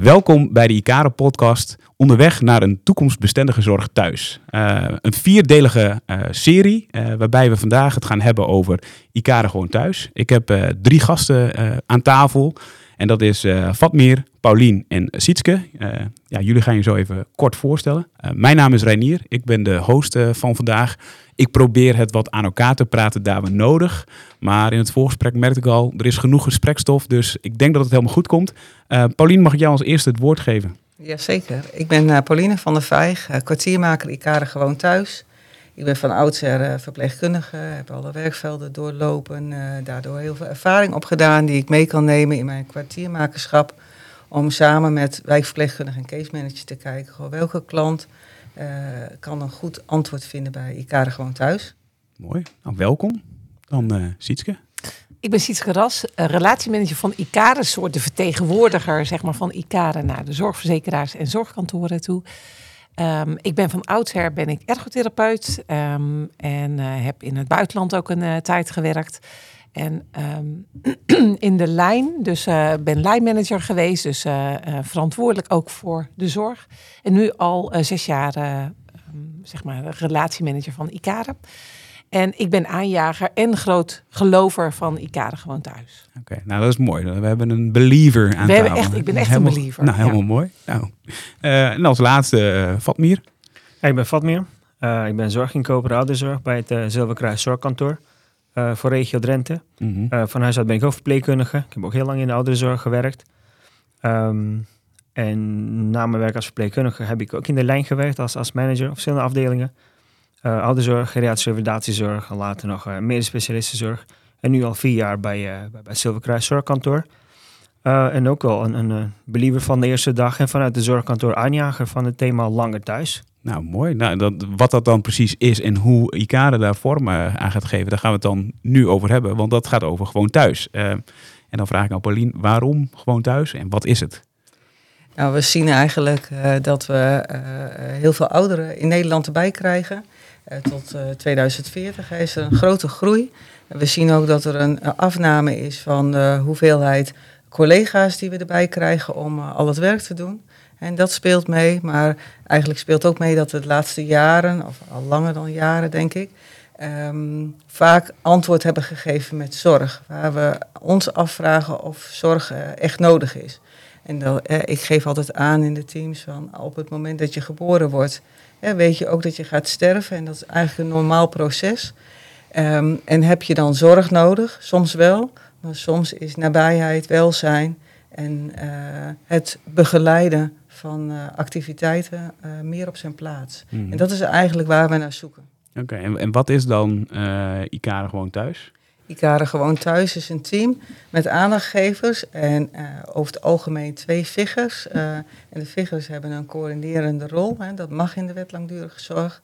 Welkom bij de Icare-podcast Onderweg naar een toekomstbestendige zorg thuis. Uh, een vierdelige uh, serie uh, waarbij we vandaag het gaan hebben over Icare gewoon thuis. Ik heb drie gasten aan tafel en dat is Fatmir, Paulien en Sietske. ja, jullie gaan je zo even kort voorstellen. mijn naam is Reinier, ik ben de host van vandaag. Ik probeer het wat aan elkaar te praten daar we nodig. Maar in het voorgesprek merkte ik al, er is genoeg gesprekstof. Dus ik denk dat het helemaal goed komt. Uh, Paulien, mag ik jou als eerste het woord geven? Jazeker. Ik ben uh, Pauline van der Vijg, uh, kwartiermaker Ikare Gewoon Thuis. Ik ben van oudsher verpleegkundige, heb alle werkvelden doorlopen. daardoor heel veel ervaring opgedaan die ik mee kan nemen in mijn kwartiermakerschap. Om samen met wijkverpleegkundige en case manager te kijken welke klant uh, kan een goed antwoord vinden bij Ikare Gewoon Thuis. Mooi. Nou, welkom. Dan uh, Sietske. Ik ben Sietske Ras, relatiemanager van ICARE, een soort de vertegenwoordiger zeg maar, van ICARE naar de zorgverzekeraars en zorgkantoren toe. Um, ik ben van oudsher ben ik ergotherapeut um, en uh, heb in het buitenland ook een uh, tijd gewerkt. En um, in de lijn, dus uh, ben lijnmanager geweest, dus verantwoordelijk ook voor de zorg. En nu al zes jaar, zeg maar, relatiemanager van ICARE. En ik ben aanjager en groot gelover van ICARE gewoon thuis. Oké, okay, nou dat is mooi. We hebben een believer aan We hebben echt, ik ben echt helemaal, een believer. Nou, helemaal ja. mooi. Nou, en als laatste Fatmir. Ja, ik ben Fatmir. ik ben zorginkoper ouderzorg bij het Zilverkruis Zorgkantoor. Uh, voor regio Drenthe. Mm -hmm. uh, van huis uit ben ik ook verpleegkundige. Ik heb ook heel lang in de ouderenzorg gewerkt. Um, en na mijn werk als verpleegkundige heb ik ook in de lijn gewerkt als, als manager op verschillende afdelingen. Uh, ouderzorg, geriatrische revalidatiezorg en later nog uh, medisch specialistenzorg. En nu al vier jaar bij, uh, bij, bij Zilverkruis Zorgkantoor. en ook wel een, een believer van de eerste dag en vanuit de zorgkantoor aanjager van het thema langer thuis. Nou, mooi. Nou, dat, wat dat dan precies is en hoe ICARE daar vorm aan gaat geven, daar gaan we het dan nu over hebben. Want dat gaat over gewoon thuis. Uh, en dan vraag ik aan Paulien, waarom gewoon thuis en wat is het? Nou, we zien eigenlijk uh, dat we uh, heel veel ouderen in Nederland erbij krijgen. Tot 2040 is er een grote groei. We zien ook dat er een afname is van de hoeveelheid collega's die we erbij krijgen om al het werk te doen. En dat speelt mee, maar eigenlijk speelt ook mee dat we de laatste jaren, of al langer dan jaren denk ik, um, vaak antwoord hebben gegeven met zorg. Waar we ons afvragen of zorg echt nodig is. En eh, ik geef altijd aan in de teams van op het moment dat je geboren wordt, eh, weet je ook dat je gaat sterven. En dat is eigenlijk een normaal proces. Um, en heb je dan zorg nodig? Soms wel, maar soms is nabijheid, welzijn en uh, het begeleiden van uh, activiteiten uh, meer op zijn plaats. Mm. En dat is eigenlijk waar we naar zoeken. Oké, okay, en, en, wat is dan uh, Gewoon Thuis? Icare Gewoon Thuis is een team met aandachtgevers en over het algemeen twee figures. en de figures hebben een coördinerende rol, hè, dat mag in de wet langdurige zorg.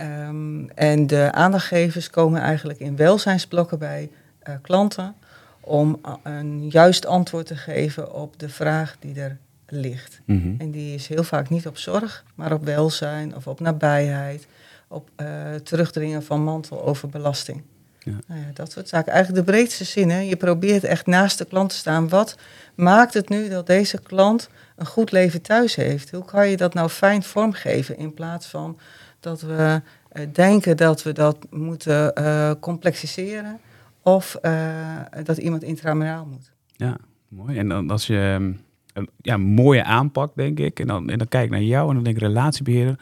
Um, en de aandachtgevers komen eigenlijk in welzijnsblokken bij klanten om een juist antwoord te geven op de vraag die er ligt. Mm -hmm. En die is heel vaak niet op zorg, maar op welzijn of op nabijheid, op terugdringen van manteloverbelasting. Ja. Nou ja, dat soort zaken. Eigenlijk de breedste zin. Hè? Je probeert echt naast de klant te staan. Wat maakt het nu dat deze klant een goed leven thuis heeft? Hoe kan je dat nou fijn vormgeven in plaats van dat we uh, denken dat we dat moeten uh, complexiseren of dat iemand intramuraal moet? Ja, mooi. En dan als je een ja, mooie aanpak, denk ik. En dan, en dan kijk ik naar jou en dan denk ik relatiebeheerder.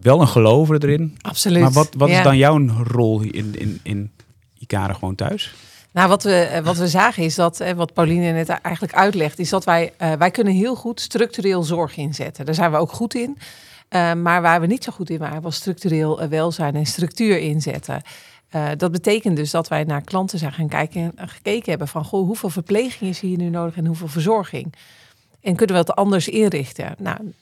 Wel een gelover erin. Absoluut. Maar wat, wat ja. is dan jouw rol in, in, in Icare gewoon thuis? Nou, wat we, wat we zagen is dat, wat Pauline net eigenlijk uitlegt, is dat wij, uh, wij kunnen heel goed structureel zorg inzetten. Daar zijn we ook goed in. Maar waar we niet zo goed in waren, was structureel welzijn en structuur inzetten. Dat betekent dus dat wij naar klanten zijn gaan kijken en gekeken hebben van goh, hoeveel verpleging is hier nu nodig en hoeveel verzorging. En kunnen we het anders inrichten? Nou,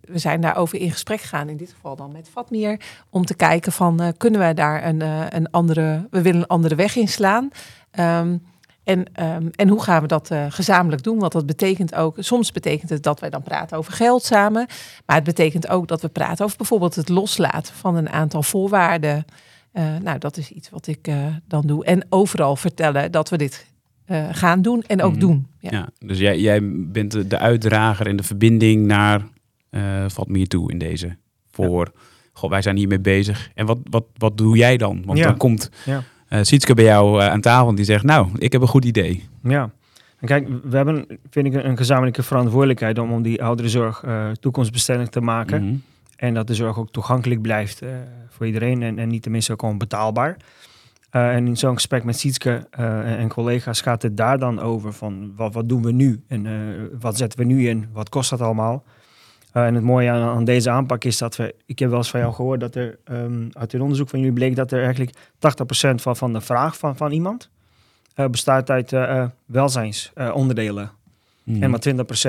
we zijn daarover in gesprek gegaan, in dit geval dan met Fatmir, om te kijken van uh, kunnen we daar een, uh, een andere, we willen een andere weg inslaan. Um, en, um, en hoe gaan we dat gezamenlijk doen? Want dat betekent ook, soms betekent het dat wij dan praten over geld samen. Maar het betekent ook dat we praten over bijvoorbeeld het loslaten van een aantal voorwaarden. nou, dat is iets wat ik dan doe. En overal vertellen dat we dit gaan doen en ook Mhm. doen. Ja. Ja. dus jij, jij bent de, de uitdrager en de verbinding naar eh valt me hier toe in deze. Voor, goh, wij zijn hiermee bezig. En wat, wat, wat doe jij dan? Want Ja. dan komt Ja. eh Sietske bij jou eh, aan tafel en die zegt, nou, ik heb een goed idee. Ja. En kijk, we hebben, vind ik, een gezamenlijke verantwoordelijkheid om, om die ouderenzorg eh toekomstbestendig te maken. Mhm. En dat de zorg ook toegankelijk blijft eh, voor iedereen en, en niet tenminste ook gewoon betaalbaar. Eh, en in zo'n gesprek met Sietske eh, en, collega's gaat het daar dan over van wat, wat doen we nu en eh, wat zetten we nu in, wat kost dat allemaal. En het mooie aan, aan deze aanpak is dat we, ik heb wel eens van jou gehoord dat er ehm, uit een onderzoek van jullie bleek dat er eigenlijk 80% van, van de vraag van, van iemand bestaat uit welzijnsonderdelen. Mhm. En maar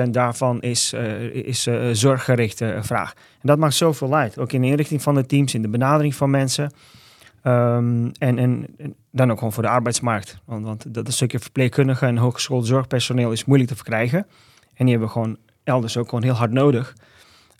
20% daarvan is, is zorggerichte vraag. En dat maakt zoveel uit. Ook in de inrichting van de teams, in de benadering van mensen. Ehm, en, en, en dan ook gewoon voor de arbeidsmarkt. Want, want dat een stukje verpleegkundigen en hogeschool zorgpersoneel is moeilijk te verkrijgen. En die hebben we gewoon elders ook gewoon heel hard nodig.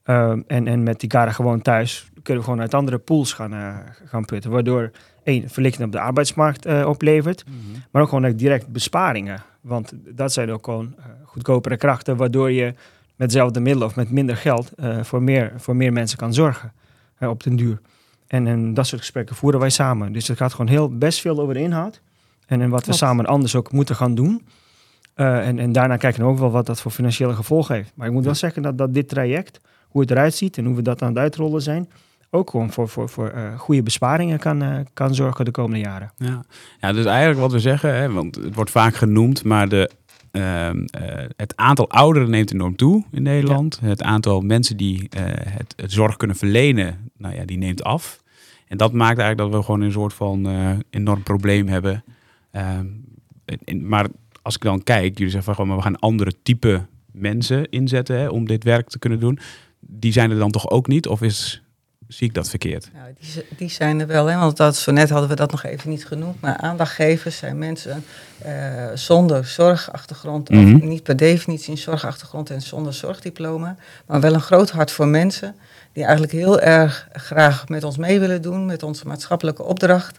Ehm, en, en met die karen gewoon thuis kunnen we gewoon uit andere pools gaan, eh, gaan putten. Waardoor één, verlichting op de arbeidsmarkt eh, oplevert. Mhm. Maar ook gewoon direct besparingen. Want dat zijn ook gewoon eh, goedkopere krachten, waardoor je met dezelfde middelen of met minder geld voor, meer, voor meer mensen kan zorgen op den duur. En, en dat soort gesprekken voeren wij samen. Dus het gaat gewoon heel best veel over de inhoud. En, en wat we samen anders ook moeten gaan doen. Eh, en, en daarna kijken we ook wel wat dat voor financiële gevolgen heeft. Maar ik moet wel zeggen dat, dat dit traject, hoe het eruit ziet en hoe we dat aan het uitrollen zijn, ook gewoon voor, voor, voor eh, goede besparingen kan, eh, kan zorgen de komende jaren. Ja. ja, dus eigenlijk wat we zeggen, hè, want het wordt vaak genoemd, maar de, het aantal ouderen neemt enorm toe in Nederland. Het aantal mensen die eh, het, het zorg kunnen verlenen, nou ja, die neemt af. En dat maakt eigenlijk dat we gewoon een soort van eh, enorm probleem hebben. Ehm, maar als ik dan kijk, jullie zeggen van gewoon, maar we gaan andere type mensen inzetten hè, om dit werk te kunnen doen. Die zijn er dan toch ook niet? Of is, zie ik dat verkeerd? Nou, die, die zijn er wel, hè? want dat, zo net hadden we dat nog even niet genoemd. Maar aandachtgevers zijn mensen eh, zonder zorgachtergrond, Mhm. of niet per definitie een zorgachtergrond en zonder zorgdiploma. Maar wel een groot hart voor mensen die eigenlijk heel erg graag met ons mee willen doen, met onze maatschappelijke opdracht.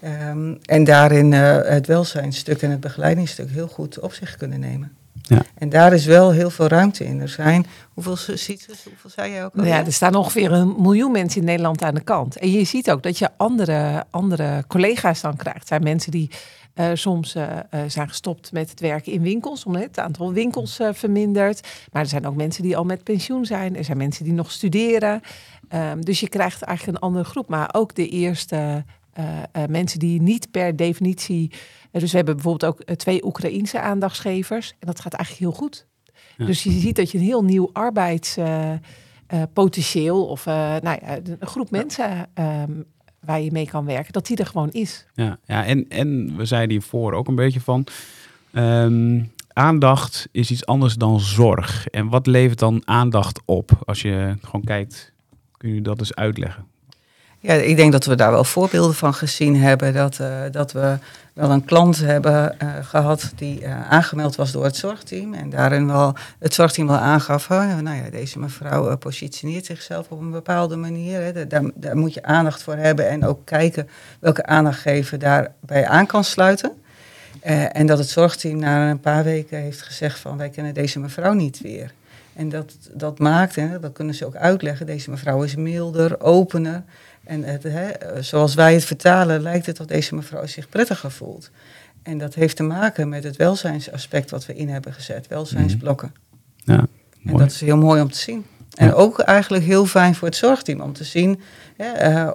Ehm, en daarin eh, het welzijnstuk en het begeleidingsstuk heel goed op zich kunnen nemen. Ja. En daar is wel heel veel ruimte in. Er zijn, hoeveel ziet Hoeveel zei jij ook? Nou ja, er staan ongeveer een miljoen mensen in Nederland aan de kant. En je ziet ook dat je andere, andere collega's dan krijgt. Het zijn mensen die eh, soms eh, eh, zijn gestopt met het werken in winkels, omdat het aantal winkels eh, vermindert. Maar er zijn ook mensen die al met pensioen zijn. Er zijn mensen die nog studeren. Ehm, dus je krijgt eigenlijk een andere groep. Maar ook de eerste eh, eh, mensen die niet per definitie. Eh, dus we hebben bijvoorbeeld ook eh, twee Oekraïense aandachtsgevers. En dat gaat eigenlijk heel goed. Ja. Dus je ziet dat je een heel nieuw arbeidspotentieel of eh, nou ja, een groep mensen ehm, waar je mee kan werken, dat die er gewoon is. Ja, ja en, en we zeiden hiervoor ook een beetje van. ehm, aandacht is iets anders dan zorg. En wat levert dan aandacht op? Als je gewoon kijkt, kun je dat eens uitleggen? Ja, ik denk dat we daar wel voorbeelden van gezien hebben. Dat, eh, dat we wel een klant hebben eh, gehad die eh, aangemeld was door het zorgteam. En daarin wel het zorgteam wel aangaf, oh, nou ja, deze mevrouw eh, positioneert zichzelf op een bepaalde manier. Hè. Daar- Daar, moet je aandacht voor hebben en ook kijken welke aandachtgever daarbij aan kan sluiten. En dat het zorgteam na een paar weken heeft gezegd van wij kennen deze mevrouw niet weer. En dat, dat maakt, en dat kunnen ze ook uitleggen, deze mevrouw is milder, opener. En het, hè, eh, zoals wij het vertalen, lijkt het dat deze mevrouw zich prettiger voelt. En dat heeft te maken met het welzijnsaspect wat we in hebben gezet, welzijnsblokken. Ja, En mooi. dat is heel mooi om te zien. En Ja. ook eigenlijk heel fijn voor het zorgteam om te zien, hè, eh,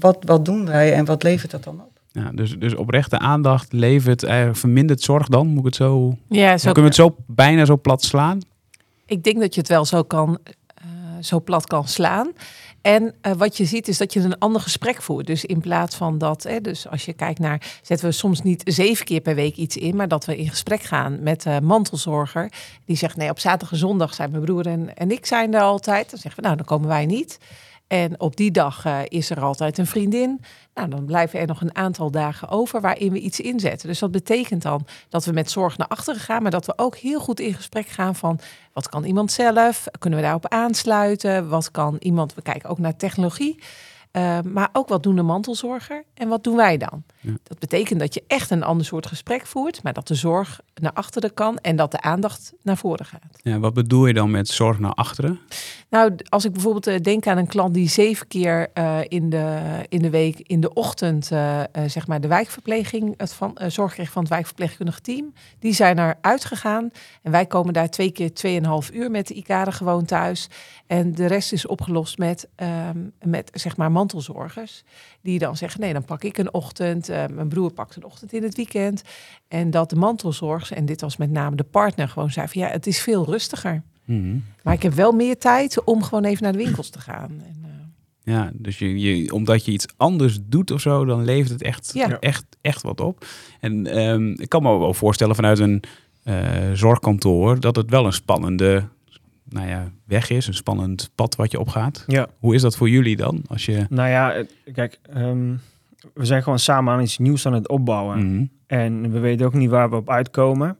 wat, wat doen wij en wat levert dat dan op. Ja, dus, dus oprechte aandacht levert eigenlijk verminderd zorg dan? Moet ik het zo, Ja, zo, kunnen we het zo bijna zo plat slaan? ik denk dat je het wel zo, kan, eh, zo plat kan slaan. En eh, wat je ziet is dat je een ander gesprek voert. Dus in plaats van dat, hè, dus als je kijkt naar, zetten we soms niet zeven keer per week iets in, maar dat we in gesprek gaan met de mantelzorger. Die zegt, nee, op zaterdag en zondag zijn mijn broer en, en ik zijn er altijd. Dan zeggen we, nou, dan komen wij niet. En op die dag eh, is er altijd een vriendin. Nou, dan blijven er nog een aantal dagen over waarin we iets inzetten. Dus dat betekent dan dat we met zorg naar achteren gaan, maar dat we ook heel goed in gesprek gaan van wat kan iemand zelf? Kunnen we daarop aansluiten? Wat kan iemand? We kijken ook naar technologie. Uh, maar ook wat doen de mantelzorger en wat doen wij dan? Ja. Dat betekent dat je echt een ander soort gesprek voert, maar dat de zorg naar achteren kan en dat de aandacht naar voren gaat. Ja, wat bedoel je dan met zorg naar achteren? Nou, als ik bijvoorbeeld uh, denk aan een klant die zeven keer uh, in, de, in de week in de ochtend uh, zeg maar de wijkverpleging, het van, zorg kreeg van het wijkverpleegkundige team, die zijn er uitgegaan en wij komen daar twee keer tweeënhalf uur met de ICARE gewoon thuis en de rest is opgelost met, um, met zeg maar mantelzorgers. Die dan zeggen, nee, dan pak ik een ochtend. Uh, mijn broer pakt een ochtend in het weekend. En dat de mantelzorgers, en dit was met name de partner, gewoon zei van ja, het is veel rustiger. Mm-hmm. Maar ik heb wel meer tijd om gewoon even naar de winkels te gaan. En, uh... Ja, dus je, je, omdat je iets anders doet of zo, dan levert het echt, ja. echt, echt wat op. En um, ik kan me wel voorstellen vanuit een uh, zorgkantoor dat het wel een spannende nou ja, weg is, een spannend pad wat je opgaat. Ja. Hoe is dat voor jullie dan? Als je... Nou ja, kijk, um, we zijn gewoon samen aan iets nieuws aan het opbouwen. Mm -hmm. En we weten ook niet waar we op uitkomen.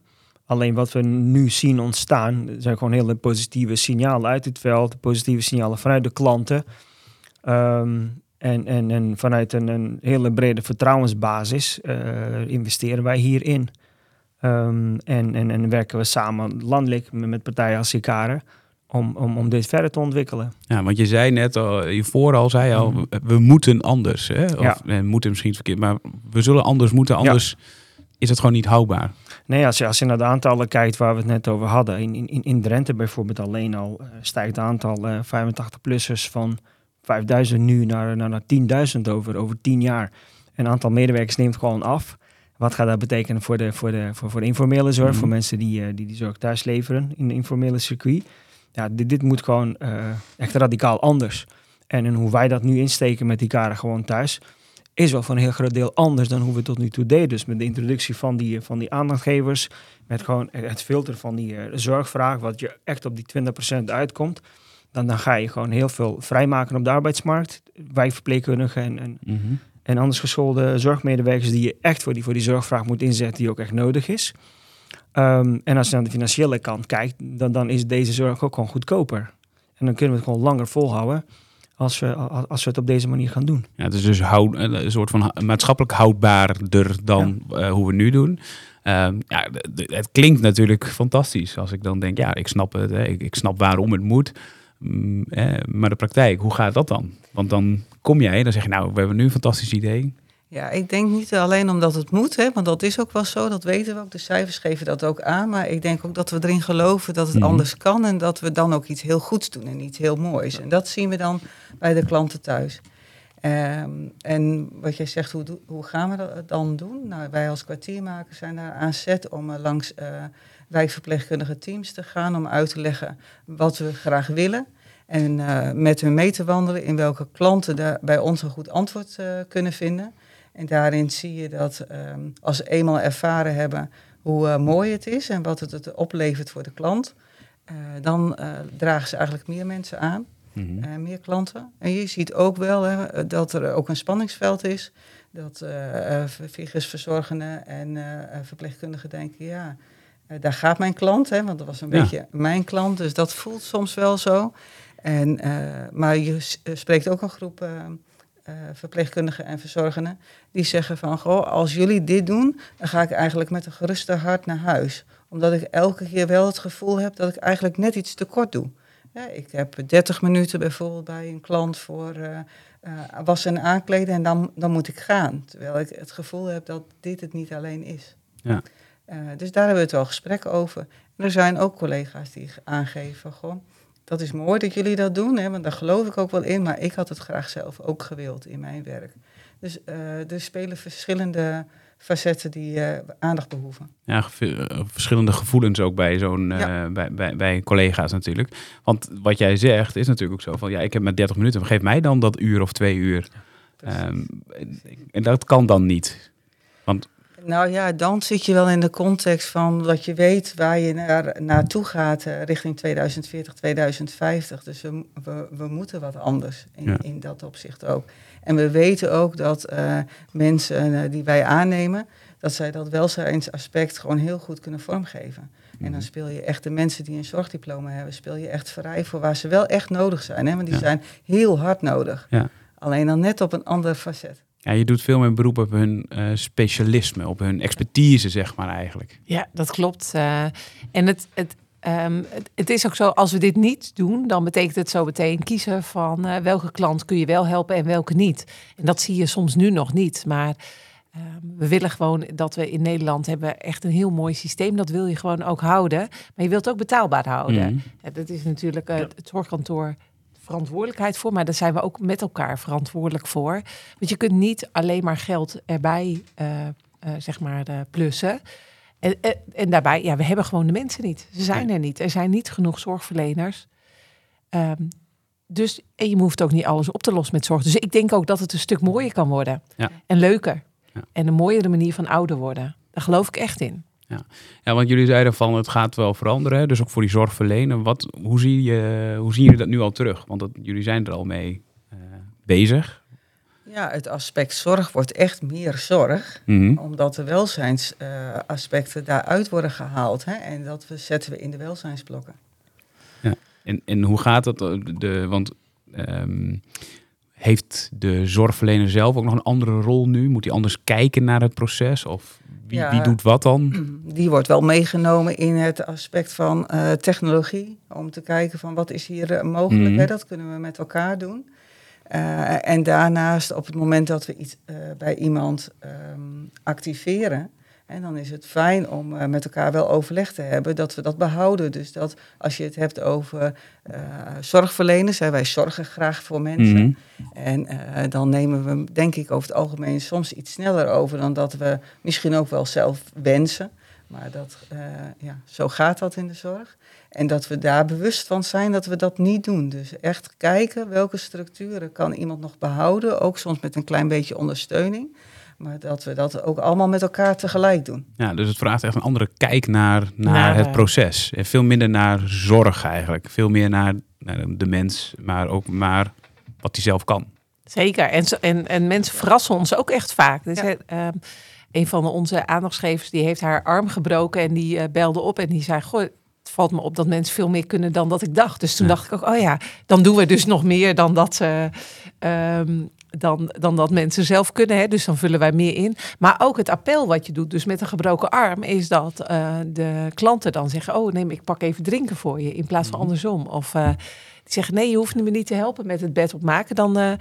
Alleen wat we nu zien ontstaan, zijn gewoon hele positieve signalen uit het veld, positieve signalen vanuit de klanten. Um, en, en, en vanuit een, een hele brede vertrouwensbasis uh, investeren wij hierin. Um, en, en, en werken we samen landelijk met, partijen als Sicare om, om, om dit verder te ontwikkelen. Ja, want je zei net al, je vooral zei al, mm. we moeten anders. Hè? Of ja. moeten misschien verkeerd, maar we zullen anders moeten, anders ja. is het gewoon niet houdbaar. Nee, als je, als je naar de aantallen kijkt waar we het net over hadden. In, in, in Drenthe bijvoorbeeld alleen al uh, stijgt het aantal uh, 85-plussers van 5000 nu naar, naar, naar 10.000 over, over 10 jaar. En het aantal medewerkers neemt gewoon af. Wat gaat dat betekenen voor de, voor de, voor, voor de informele zorg, mm. voor mensen die, uh, die die zorg thuis leveren in de informele circuit? Ja, dit, dit moet gewoon uh, echt radicaal anders. En, en hoe wij dat nu insteken met die karen gewoon thuis, is wel van een heel groot deel anders dan hoe we tot nu toe deden. Dus met de introductie van die, van die aandachtgevers, met gewoon het filter van die uh, zorgvraag, wat je echt op die 20% uitkomt, dan, dan ga je gewoon heel veel vrijmaken op de arbeidsmarkt. Wijkverpleegkundigen en, en, mm -hmm. En anders geschoolde zorgmedewerkers die je echt voor die, voor die zorgvraag moet inzetten, die ook echt nodig is. Um, en als je naar de financiële kant kijkt, dan, dan is deze zorg ook gewoon goedkoper. En dan kunnen we het gewoon langer volhouden als we, als we het op deze manier gaan doen. Ja, het is dus houd, een soort van maatschappelijk houdbaarder dan ja. uh, hoe we nu doen. Um, ja, het klinkt natuurlijk fantastisch als ik dan denk, ja, ik snap het, hè, ik, ik, snap waarom het moet. Mm, eh, maar de praktijk, hoe gaat dat dan? Want dan kom jij, dan zeg je, nou, we hebben nu een fantastisch idee. Ja, ik denk niet alleen omdat het moet, hè, want dat is ook wel zo, dat weten we ook. De cijfers geven dat ook aan. Maar ik denk ook dat we erin geloven dat het mm. anders kan en dat we dan ook iets heel goeds doen en iets heel moois. En dat zien we dan bij de klanten thuis. Um, en wat jij zegt, hoe, hoe gaan we dat dan doen? Nou, wij als kwartiermakers zijn daar aan zet om uh, langs uh, wijkverpleegkundige teams te gaan om uit te leggen wat we graag willen. En uh, met hun mee te wandelen in welke klanten daar bij ons een goed antwoord kunnen vinden. En daarin zie je dat um, als ze eenmaal ervaren hebben hoe uh, mooi het is en wat het, het oplevert voor de klant, dan dragen ze eigenlijk meer mensen aan, mm -hmm. meer klanten. En je ziet ook wel hè, dat er ook een spanningsveld is, dat verzorgenden en verpleegkundigen denken, ja, daar gaat mijn klant, hè, want dat was een ja. beetje mijn klant, dus dat voelt soms wel zo. En, maar je spreekt ook een groep uh, verpleegkundigen en verzorgenden, die zeggen van, goh, als jullie dit doen, dan ga ik eigenlijk met een geruste hart naar huis. Omdat ik elke keer wel het gevoel heb dat ik eigenlijk net iets te kort doe. Ja, ik heb 30 minuten bijvoorbeeld bij een klant voor uh, uh, wassen en aankleden en dan, dan moet ik gaan. Terwijl ik het gevoel heb dat dit het niet alleen is. Ja. dus daar hebben we het wel gesprek over. En er zijn ook collega's die aangeven, goh, dat is mooi dat jullie dat doen, hè, want daar geloof ik ook wel in. Maar ik had het graag zelf ook gewild in mijn werk. Dus uh, er spelen verschillende facetten die uh, aandacht behoeven. Ja, ge verschillende gevoelens ook bij zo'n ja. uh, bij, bij, bij, collega's natuurlijk. Want wat jij zegt is natuurlijk ook zo van ja, ik heb maar 30 minuten, geef mij dan dat uur of twee uur. Ja, um, en dat kan dan niet. Want nou ja, dan zit je wel in de context van dat je weet waar je naar, naartoe gaat uh, richting 2040, 2050. Dus we, we, we moeten wat anders in, ja. in, dat opzicht ook. En we weten ook dat uh, mensen uh, die wij aannemen, dat zij dat welzijnsaspect gewoon heel goed kunnen vormgeven. En dan mhm. speel je echt de mensen die een zorgdiploma hebben, speel je echt vrij voor waar ze wel echt nodig zijn. Hè? Want die ja. zijn heel hard nodig. Ja. Alleen dan net op een ander facet. Ja, je doet veel meer beroep op hun uh, specialisme, op hun expertise, zeg maar eigenlijk. Ja, dat klopt. Uh, en het, het, um, het, het, is ook zo, als we dit niet doen, dan betekent het zo meteen kiezen van uh, welke klant kun je wel helpen en welke niet. En dat zie je soms nu nog niet. Maar um, we willen gewoon dat we in Nederland hebben echt een heel mooi systeem. Dat wil je gewoon ook houden. Maar je wilt het ook betaalbaar houden. Mm. Ja, dat is natuurlijk het zorgkantoor verantwoordelijkheid voor, maar daar zijn we ook met elkaar verantwoordelijk voor. Want je kunt niet alleen maar geld erbij, uh, uh, zeg maar, uh, plussen. En, en, en, daarbij, ja, we hebben gewoon de mensen niet. Ze zijn er niet. Er zijn niet genoeg zorgverleners. Um, dus en je hoeft ook niet alles op te lossen met zorg. Dus ik denk ook dat het een stuk mooier kan worden. Ja. En leuker. Ja. En een mooiere manier van ouder worden. Daar geloof ik echt in. Ja. ja, want jullie zeiden van het gaat wel veranderen, dus ook voor die zorgverlener. Wat, hoe, zie je, hoe zien jullie dat nu al terug? Want dat, jullie zijn er al mee uh, bezig. Ja, het aspect zorg wordt echt meer zorg, Mhm. omdat de welzijnsaspecten uh, daaruit worden gehaald. Hè, en dat we, zetten we in de welzijnsblokken. Ja. En, en hoe gaat dat? De, want um, heeft de zorgverlener zelf ook nog een andere rol nu? Moet hij anders kijken naar het proces? Of wie, ja, wie doet wat dan? Die wordt wel meegenomen in het aspect van uh, technologie. Om te kijken van wat is hier uh, mogelijk. Mhm. Mm -hmm. Dat kunnen we met elkaar doen. Uh, en daarnaast op het moment dat we iets bij iemand um, activeren... En dan is het fijn om uh, met elkaar wel overleg te hebben dat we dat behouden. Dus dat als je het hebt over uh, zorgverleners, hè, wij zorgen graag voor mensen. Mhm. En uh, dan nemen we, denk ik, over het algemeen soms iets sneller over dan dat we misschien ook wel zelf wensen. Maar dat, ja, zo gaat dat in de zorg. En dat we daar bewust van zijn dat we dat niet doen. Dus echt kijken welke structuren kan iemand nog behouden, ook soms met een klein beetje ondersteuning. Maar dat we dat ook allemaal met elkaar tegelijk doen. Ja, dus het vraagt echt een andere kijk naar, naar, naar het proces. En veel minder naar zorg eigenlijk. Veel meer naar, naar de mens, maar ook maar wat hij zelf kan. Zeker. En, en, en mensen verrassen ons ook echt vaak. Dus ja. uh, een van onze aandachtsgevers die heeft haar arm gebroken en die uh, belde op en die zei: Goh, het valt me op dat mensen veel meer kunnen dan dat ik dacht. Dus toen ja. dacht ik ook, oh ja, dan doen we dus nog meer dan dat ze. Um, dan, dan dat mensen zelf kunnen. Hè? Dus dan vullen wij meer in. Maar ook het appel wat je doet, dus met een gebroken arm, is dat uh, de klanten dan zeggen: Oh, neem, ik pak even drinken voor je. In plaats van Mhm. andersom. Of uh, die zeggen: Nee, je hoeft me niet te helpen met het bed opmaken. Dan, uh,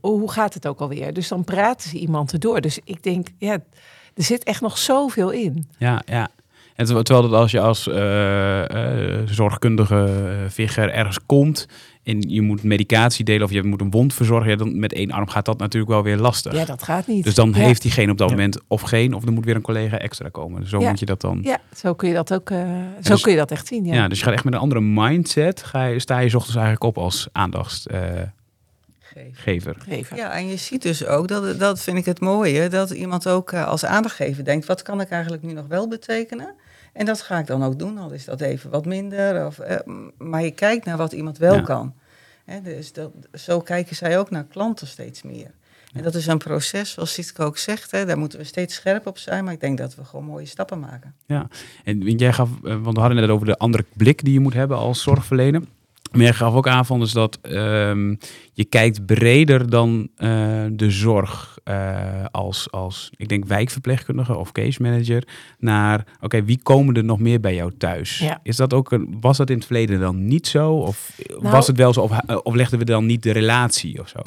hoe gaat het ook alweer? Dus dan praten ze iemand erdoor. Dus ik denk, ja, er zit echt nog zoveel in. Ja, ja. En terwijl dat als je als zorgkundige figuur ergens komt en je moet medicatie delen of je moet een wond verzorgen, ja, dan met één arm gaat dat natuurlijk wel weer lastig. Ja, dat gaat niet. Dus dan ja. heeft diegene op dat moment of geen, of er moet weer een collega extra komen. Zo ja. moet je dat dan. Ja, zo kun je dat ook. Uh, zo dus, kun je dat echt zien. Ja. ja, dus je gaat echt met een andere mindset. Ga je, sta je 's ochtends eigenlijk op als aandachts. Gever. Gever. Ja, en je ziet dus ook, dat, dat vind ik het mooie, dat iemand ook uh, als aandachtgever denkt, wat kan ik eigenlijk nu nog wel betekenen? En dat ga ik dan ook doen, al is dat even wat minder. Of, uh, maar je kijkt naar wat iemand wel ja. kan. He, dus dat, zo kijken zij ook naar klanten steeds meer. En dat is een proces, zoals Sietke ook zegt, hè, daar moeten we steeds scherp op zijn. Maar ik denk dat we gewoon mooie stappen maken. Ja, en jij gaf, want we hadden net over de andere blik die je moet hebben als zorgverlener. Maar jij gaf ook aan van dus dat um, je kijkt breder dan uh, de zorg uh, als, als, ik denk, wijkverpleegkundige of case manager naar, oké, okay, wie komen er nog meer bij jou thuis? Ja. Is dat ook een, was dat in het verleden dan niet zo? Of nou, was het wel zo, of, of legden we dan niet de relatie of zo?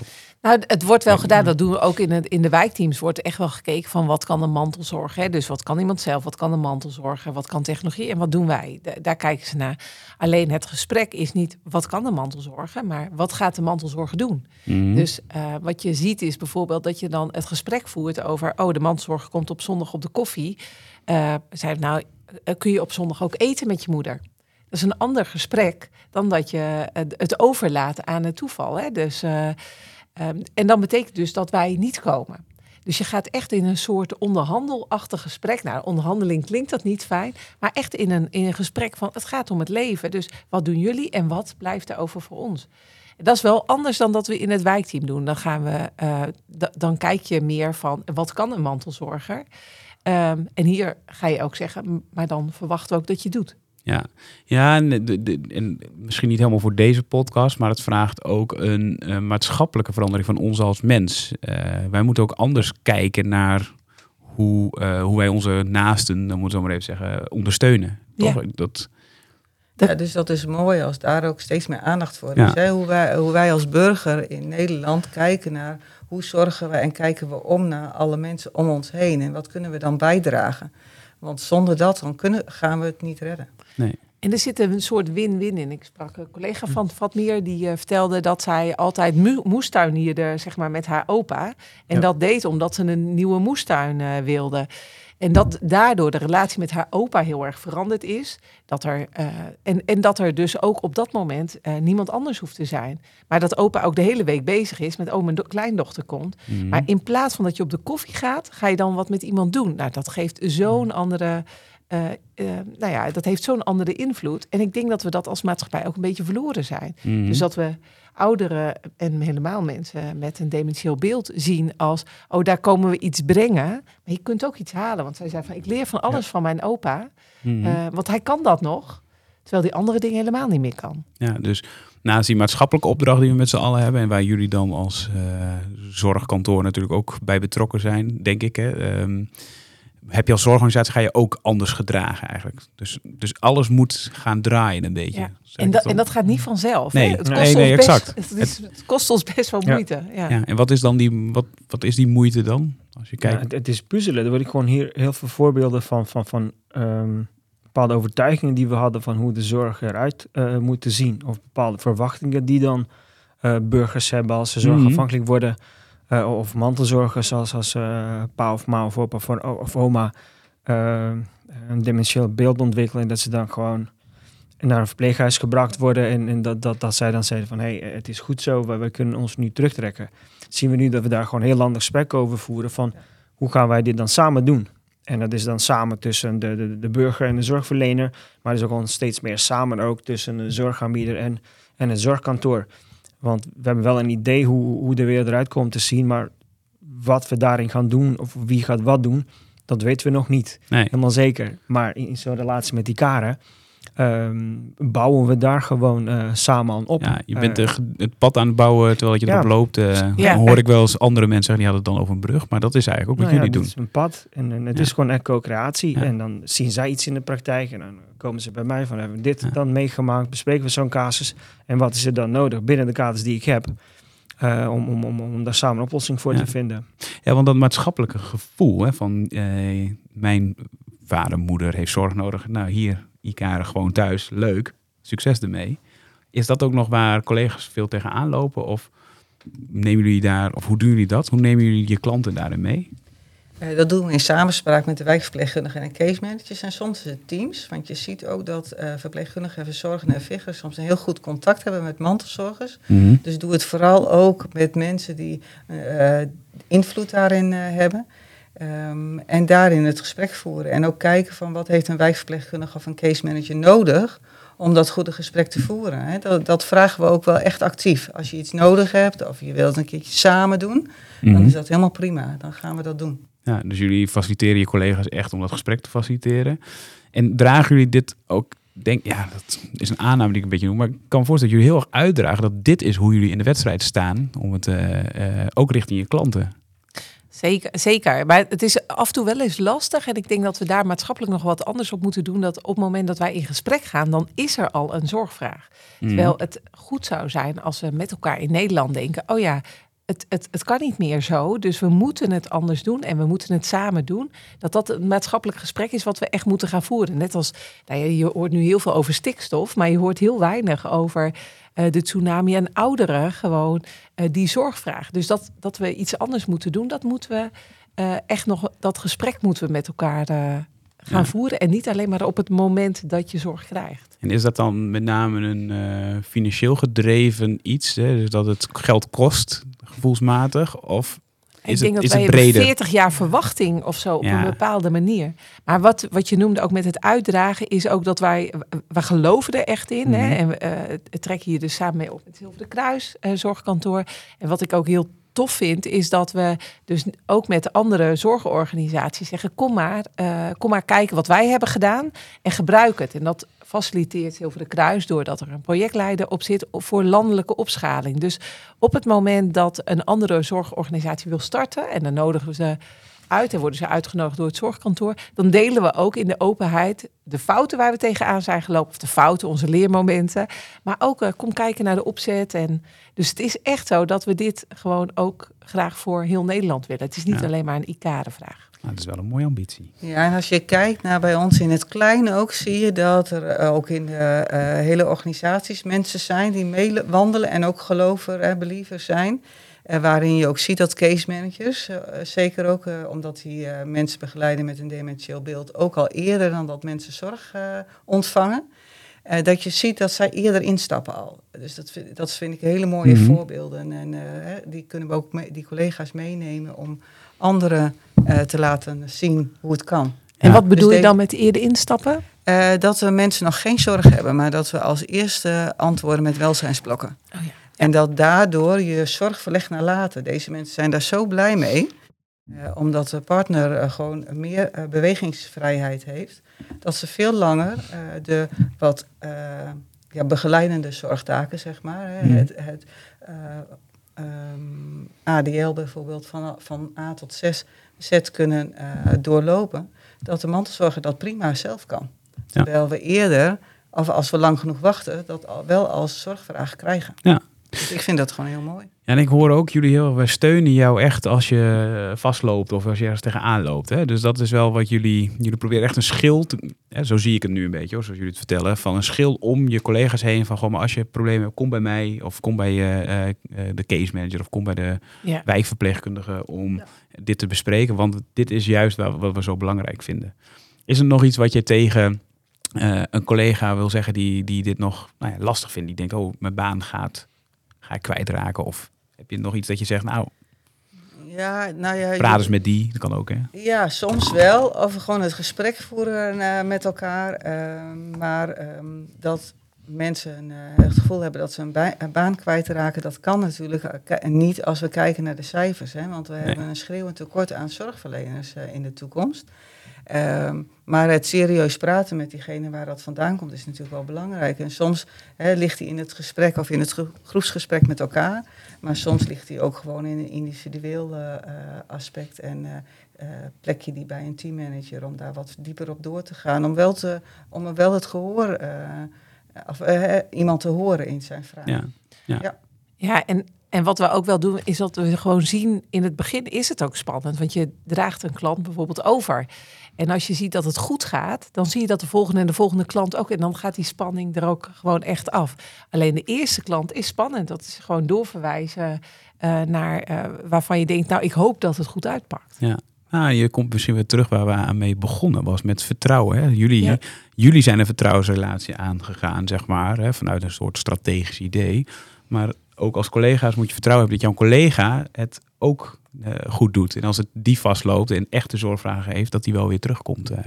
Nou, het wordt wel gedaan, dat doen we ook in, het, in de wijkteams. Wordt echt wel gekeken van wat kan de mantelzorg. Hè? Dus wat kan iemand zelf, wat kan de mantelzorg, wat kan technologie en wat doen wij? Da daar kijken ze naar. Alleen het gesprek is niet wat kan de mantelzorg, maar wat gaat de mantelzorg doen? Mhm. Dus uh, wat je ziet is bijvoorbeeld dat je dan het gesprek voert over, oh de mantelzorg komt op zondag op de koffie. Uh, zei nou, kun je op zondag ook eten met je moeder? Dat is een ander gesprek dan dat je het overlaat aan het toeval. Hè? Dus uh, Um, en dan betekent dus dat wij niet komen. Dus je gaat echt in een soort onderhandelachtig gesprek. Nou, onderhandeling klinkt dat niet fijn, maar echt in een, in een gesprek van het gaat om het leven. Dus wat doen jullie en wat blijft er over voor ons? Dat is wel anders dan dat we in het wijkteam doen. Dan gaan we, uh, dan kijk je meer van wat kan een mantelzorger? Um, en hier ga je ook zeggen, maar dan verwachten we ook dat je doet. Ja, ja en, en, misschien niet helemaal voor deze podcast, maar het vraagt ook een uh, maatschappelijke verandering van ons als mens. Uh, wij moeten ook anders kijken naar hoe, uh, hoe wij onze naasten, dan moeten we maar even zeggen, ondersteunen. Toch? Ja. Dat, ja, dus dat is mooi als daar ook steeds meer aandacht voor is. Hè? Hoe, wij, hoe wij als burger in Nederland kijken naar hoe zorgen we en kijken we om naar alle mensen om ons heen en wat kunnen we dan bijdragen. Want zonder dat dan kunnen, gaan we het niet redden. Nee. En er zit een soort win-win in. Ik sprak een collega van Fatmeer die uh, vertelde dat zij altijd moestuinierde zeg maar, met haar opa. En Ja. dat deed omdat ze een nieuwe moestuin eh, wilde. En dat daardoor de relatie met haar opa heel erg veranderd is. Dat er, eh, en, en dat er dus ook op dat moment eh, niemand anders hoeft te zijn. Maar dat opa ook de hele week bezig is met, oh, mijn do- kleindochter komt. Mhm. Maar in plaats van dat je op de koffie gaat, ga je dan wat met iemand doen. Nou, dat geeft zo'n andere. Eh, eh, nou ja, dat heeft zo'n andere invloed. En ik denk dat we dat als maatschappij ook een beetje verloren zijn. Mhm. Dus dat we ouderen en helemaal mensen met een dementieel beeld zien als, oh, daar komen we iets brengen. Maar je kunt ook iets halen. Want zij zei van, ik leer van alles van mijn opa. Eh, want hij kan dat nog. Terwijl die andere dingen helemaal niet meer kan. Ja, dus naast die maatschappelijke opdracht die we met z'n allen hebben en waar jullie dan als zorgkantoor natuurlijk ook bij betrokken zijn, denk ik. Hè, ehm, heb je als zorgorganisatie ga je ook anders gedragen eigenlijk. Dus, dus alles moet gaan draaien een beetje. Ja. En, dat, en dat gaat niet vanzelf. Nee. hè? Het Nee, kost nee, ons exact. Best, het, is- het kost ons best wel moeite. Ja. Ja, en wat is dan die, wat, wat is die moeite dan? Als je Ja, kijkt. het, het is puzzelen. Er word ik gewoon hier heel veel voorbeelden van, van, van ehm, bepaalde overtuigingen die we hadden van hoe de zorg eruit eh moet te zien. Of bepaalde verwachtingen die dan eh, burgers hebben als ze Mhm. zorgafhankelijk worden. Eh, of mantelzorgers zoals als eh, pa of ma of opa of, of oma eh, een dementieel beeld ontwikkelen. Dat ze dan gewoon naar een verpleeghuis gebracht worden. En, en dat, dat, dat zij dan zeiden van hé, hey, het is goed zo, we, kunnen ons nu terugtrekken. Zien we nu dat we daar gewoon heel ander gesprek over voeren van hoe gaan wij dit dan samen doen? En dat is dan samen tussen de, de, de burger en de zorgverlener. Maar het is ook gewoon steeds meer samen ook tussen de zorgaanbieder en, en het zorgkantoor. Want we hebben wel een idee hoe, hoe de wereld eruit komt te zien. Maar wat we daarin gaan doen of wie gaat wat doen, dat weten we nog niet. Nee. Helemaal zeker. Maar in, in zo'n relatie met die karen ehm, bouwen we daar gewoon eh, samen aan op. Ja, je bent Eh, het pad aan het bouwen terwijl je ja. erop loopt. eh, Ja. Dan hoor ik wel eens andere mensen zeggen, die hadden het dan over een brug. Maar dat is eigenlijk ook wat nou ja, jullie doen. is een pad en, en het Ja. is gewoon echt co-creatie. Ja. En dan zien zij iets in de praktijk en dan komen ze bij mij van hebben we dit Ja. dan meegemaakt, bespreken we zo'n casus en wat is er dan nodig binnen de kaders die ik heb eh, om, om, om, om daar samen een oplossing voor Ja. te vinden. Ja, want dat maatschappelijke gevoel hè, van eh, mijn vader, moeder heeft zorg nodig. Nou, hier, Ikaren gewoon thuis, leuk, succes ermee. Is dat ook nog waar collega's veel tegenaan lopen? Of nemen jullie daar, of hoe doen jullie dat? Hoe nemen jullie je klanten daarin mee? Eh, dat doen we in samenspraak met de wijkverpleegkundigen en case managers en soms de teams. Want je ziet ook dat eh, verpleegkundigen en verzorgenden en veggers soms een heel goed contact hebben met mantelzorgers. Dus doe het vooral ook met mensen die eh, invloed daarin hebben. Ehm, en daarin het gesprek voeren. En ook kijken van wat heeft een wijkverpleegkundige of een case manager nodig om dat goede gesprek te voeren. Hè. Dat, dat vragen we ook wel echt actief. Als je iets nodig hebt of je wilt het een keertje samen doen, dan Mhm. is dat helemaal prima. Dan gaan we dat doen. Ja, dus jullie faciliteren je collega's echt om dat gesprek te faciliteren. En dragen jullie dit ook, denk ja, dat is een aanname die ik een beetje noem, maar ik kan me voorstellen dat jullie heel erg uitdragen dat dit is hoe jullie in de wedstrijd staan, om het eh, eh, ook richting je klanten. Zeker, zeker. Maar het is af en toe wel eens lastig. En ik denk dat we daar maatschappelijk nog wat anders op moeten doen. Dat op het moment dat wij in gesprek gaan, dan is er al een zorgvraag. Mhm. Terwijl het goed zou zijn als we met elkaar in Nederland denken: oh ja, het, het, het kan niet meer zo. Dus we moeten het anders doen en we moeten het samen doen. Dat dat een maatschappelijk gesprek is wat we echt moeten gaan voeren. Net als nou ja, je hoort nu heel veel over stikstof, maar je hoort heel weinig over eh, de tsunami en ouderen gewoon eh, die zorgvraag. Dus dat, dat we iets anders moeten doen, dat moeten we eh, echt nog, dat gesprek moeten we met elkaar gaan Ja. voeren. En niet alleen maar op het moment dat je zorg krijgt. En is dat dan met name een financieel gedreven iets, hè? dus dat het geld kost, gevoelsmatig, of ik denk het, dat is wij het hebben breder? 40 jaar verwachting of zo op Ja. een bepaalde manier. Maar wat, wat je noemde ook met het uitdragen is ook dat wij, we geloven er echt in. hè? Mhm. En we eh, trekken hier dus samen mee op het Zilveren Kruis eh, zorgkantoor. En wat ik ook heel tof vind, is dat we dus ook met de andere zorgorganisaties zeggen: kom maar, uh, kom maar kijken wat wij hebben gedaan en gebruik het. En dat faciliteert Zilveren Kruis doordat er een projectleider op zit voor landelijke opschaling. Dus op het moment dat een andere zorgorganisatie wil starten, en dan nodigen we ze uit en worden ze uitgenodigd door het zorgkantoor, dan delen we ook in de openheid de fouten waar we tegenaan zijn gelopen, of de fouten, onze leermomenten. Maar ook uh, kom kijken naar de opzet. En, dus het is echt zo dat we dit gewoon ook graag voor heel Nederland willen. Het is niet alleen maar een ICARE-vraag. Nou, dat is wel een mooie ambitie. Ja, en als je kijkt naar bij ons in het kleine ook, zie je dat er eh, ook in de uh, hele organisaties mensen zijn die meewandelen en ook gelover en believers zijn. Uh, waarin je ook ziet dat case managers, uh, zeker ook uh, omdat die mensen begeleiden met een dementieel beeld, ook al eerder dan dat mensen zorg ontvangen, dat je ziet dat zij eerder instappen al. Dus dat, vind, dat vind ik hele mooie mm -hmm. voorbeelden. En die kunnen we ook mee, die collega's meenemen om anderen te laten zien hoe het kan. En wat bedoel dus je dan met eerder instappen? dat we mensen nog geen zorg hebben, maar dat we als eerste antwoorden met welzijnsblokken. Oh ja. En dat daardoor je zorg verlegt naar later. Deze mensen zijn daar zo blij mee. Uh, omdat de partner uh, gewoon meer uh, bewegingsvrijheid heeft. Dat ze veel langer de wat ja, begeleidende zorgtaken, zeg maar. Hè, mm. Het, het um, ADL bijvoorbeeld van, van A tot 6 Z kunnen doorlopen. Dat de mantelzorger dat prima zelf kan. Terwijl ja. we eerder, of als we lang genoeg wachten, dat al, wel als zorgvraag krijgen. Ja. Dus ik vind dat gewoon heel mooi. Ja, en ik hoor ook jullie heel, we steunen jou echt als je vastloopt of als je ergens tegenaan loopt. Hè? Dus dat is wel wat jullie, jullie proberen echt een schild, hè, zo zie ik het nu een beetje, hoor, zoals jullie het vertellen, van een schild om je collega's heen. Van gewoon, maar als je problemen hebt, kom bij mij of kom bij uh, uh, de case manager of kom bij de ja. wijkverpleegkundige om ja. dit te bespreken. Want dit is juist wat, wat we zo belangrijk vinden. Is er nog iets wat je tegen uh, een collega wil zeggen die, die dit nog nou ja, lastig vindt? Die denkt, oh, mijn baan gaat ga ik kwijtraken? Of heb je nog iets dat je zegt, nou, ja, nou ja, praat eens met die, dat kan ook hè? Ja, soms wel. Of gewoon het gesprek voeren uh, met elkaar. Uh, maar um, dat mensen uh, het gevoel hebben dat ze een, ba een, baan kwijtraken, dat kan natuurlijk niet als we kijken naar de cijfers. Hè? Want we nee. hebben een schreeuwend tekort aan zorgverleners in de toekomst. Um, maar het serieus praten met diegene waar dat vandaan komt is natuurlijk wel belangrijk. En soms hè, ligt hij in het gesprek of in het groepsgesprek met elkaar. Maar soms ligt hij ook gewoon in een individueel uh, aspect. En uh, plek je die bij een teammanager om daar wat dieper op door te gaan. Om wel, te, om wel het gehoor, of iemand te horen in zijn vraag. Ja, ja. ja. ja en en wat we ook wel doen, is dat we gewoon zien, in het begin is het ook spannend. Want je draagt een klant bijvoorbeeld over. En als je ziet dat het goed gaat, dan zie je dat de volgende en de volgende klant ook. En dan gaat die spanning er ook gewoon echt af. Alleen de eerste klant is spannend. Dat is gewoon doorverwijzen uh, naar uh, waarvan je denkt, nou, ik hoop dat het goed uitpakt. Ja. Nou, je komt misschien weer terug waar we aan mee begonnen was met vertrouwen. Hè? Jullie, ja. jullie zijn een vertrouwensrelatie aangegaan, zeg maar, hè? vanuit een soort strategisch idee. Maar ook als collega's moet je vertrouwen hebben dat jouw collega het ook uh, goed doet. En als het die vastloopt en echte zorgvragen heeft, dat die wel weer terugkomt. Uh.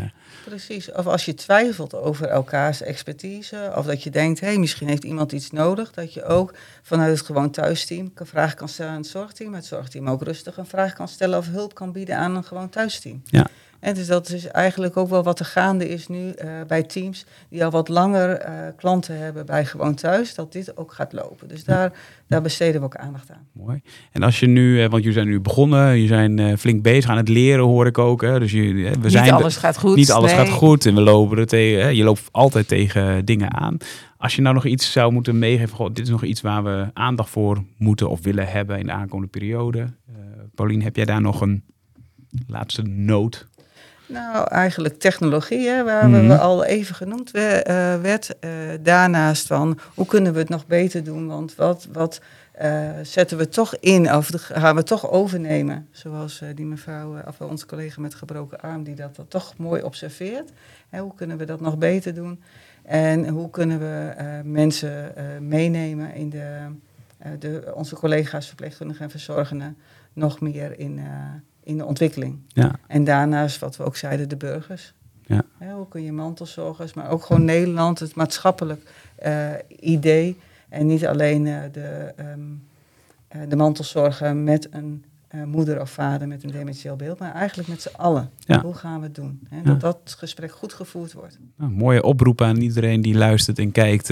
Precies. Of als je twijfelt over elkaars expertise, of dat je denkt, hé, hey, misschien heeft iemand iets nodig, dat je ook vanuit het gewoon thuisteam een vraag kan stellen aan het zorgteam, het zorgteam ook rustig een vraag kan stellen of hulp kan bieden aan een gewoon thuisteam. Ja. En dus dat is eigenlijk ook wel wat er gaande is nu uh, bij teams die al wat langer uh, klanten hebben bij Gewoon Thuis, dat dit ook gaat lopen. Dus daar, daar besteden we ook aandacht aan. Mooi. En als je nu, want jullie zijn nu begonnen, je zijn uh, flink bezig aan het leren, hoor ik ook. Hè? Dus je, we niet zijn alles gaat goed. Niet alles nee. gaat goed en we lopen er tegen. Hè? Je loopt altijd tegen dingen aan. Als je nou nog iets zou moeten meegeven, goh, dit is nog iets waar we aandacht voor moeten of willen hebben in de aankomende periode. Paulien, heb jij daar nog een laatste noot nou, eigenlijk technologie, hè, waar mm. we al even genoemd we, uh, werd. Uh, daarnaast van, hoe kunnen we het nog beter doen? Want wat, wat uh, zetten we toch in, of gaan we toch overnemen? Zoals die mevrouw, of onze collega met gebroken arm, die dat, dat toch mooi observeert. Hè, hoe kunnen we dat nog beter doen? En hoe kunnen we mensen meenemen in de, de, onze collega's, verpleegkundigen en verzorgenden, nog meer in in de ontwikkeling. Ja. En daarnaast, wat we ook zeiden, de burgers. Ja. Ja, hoe kun je mantelzorgers, maar ook gewoon Nederland, het maatschappelijk uh, idee. En niet alleen uh, de, um, de mantelzorger met een moeder of vader met een dementieel beeld, maar eigenlijk met z'n allen. Ja. Hoe gaan we het doen? Hè? Dat dat gesprek goed gevoerd wordt. Nou, mooie oproep aan iedereen die luistert en kijkt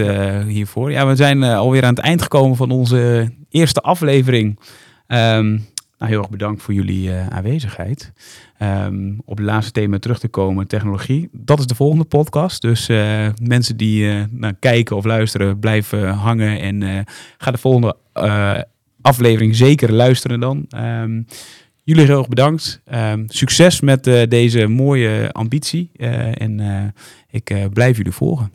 hiervoor. Ja, we zijn alweer aan het eind gekomen van onze eerste aflevering. Um, nou, heel erg bedankt voor jullie aanwezigheid. Um, op het laatste thema terug te komen, technologie. Dat is de volgende podcast. Dus uh, mensen die uh, kijken of luisteren, blijven hangen. En ga de volgende aflevering zeker luisteren dan. Um, jullie heel erg bedankt. Um, succes met deze mooie ambitie. en ik blijf jullie volgen.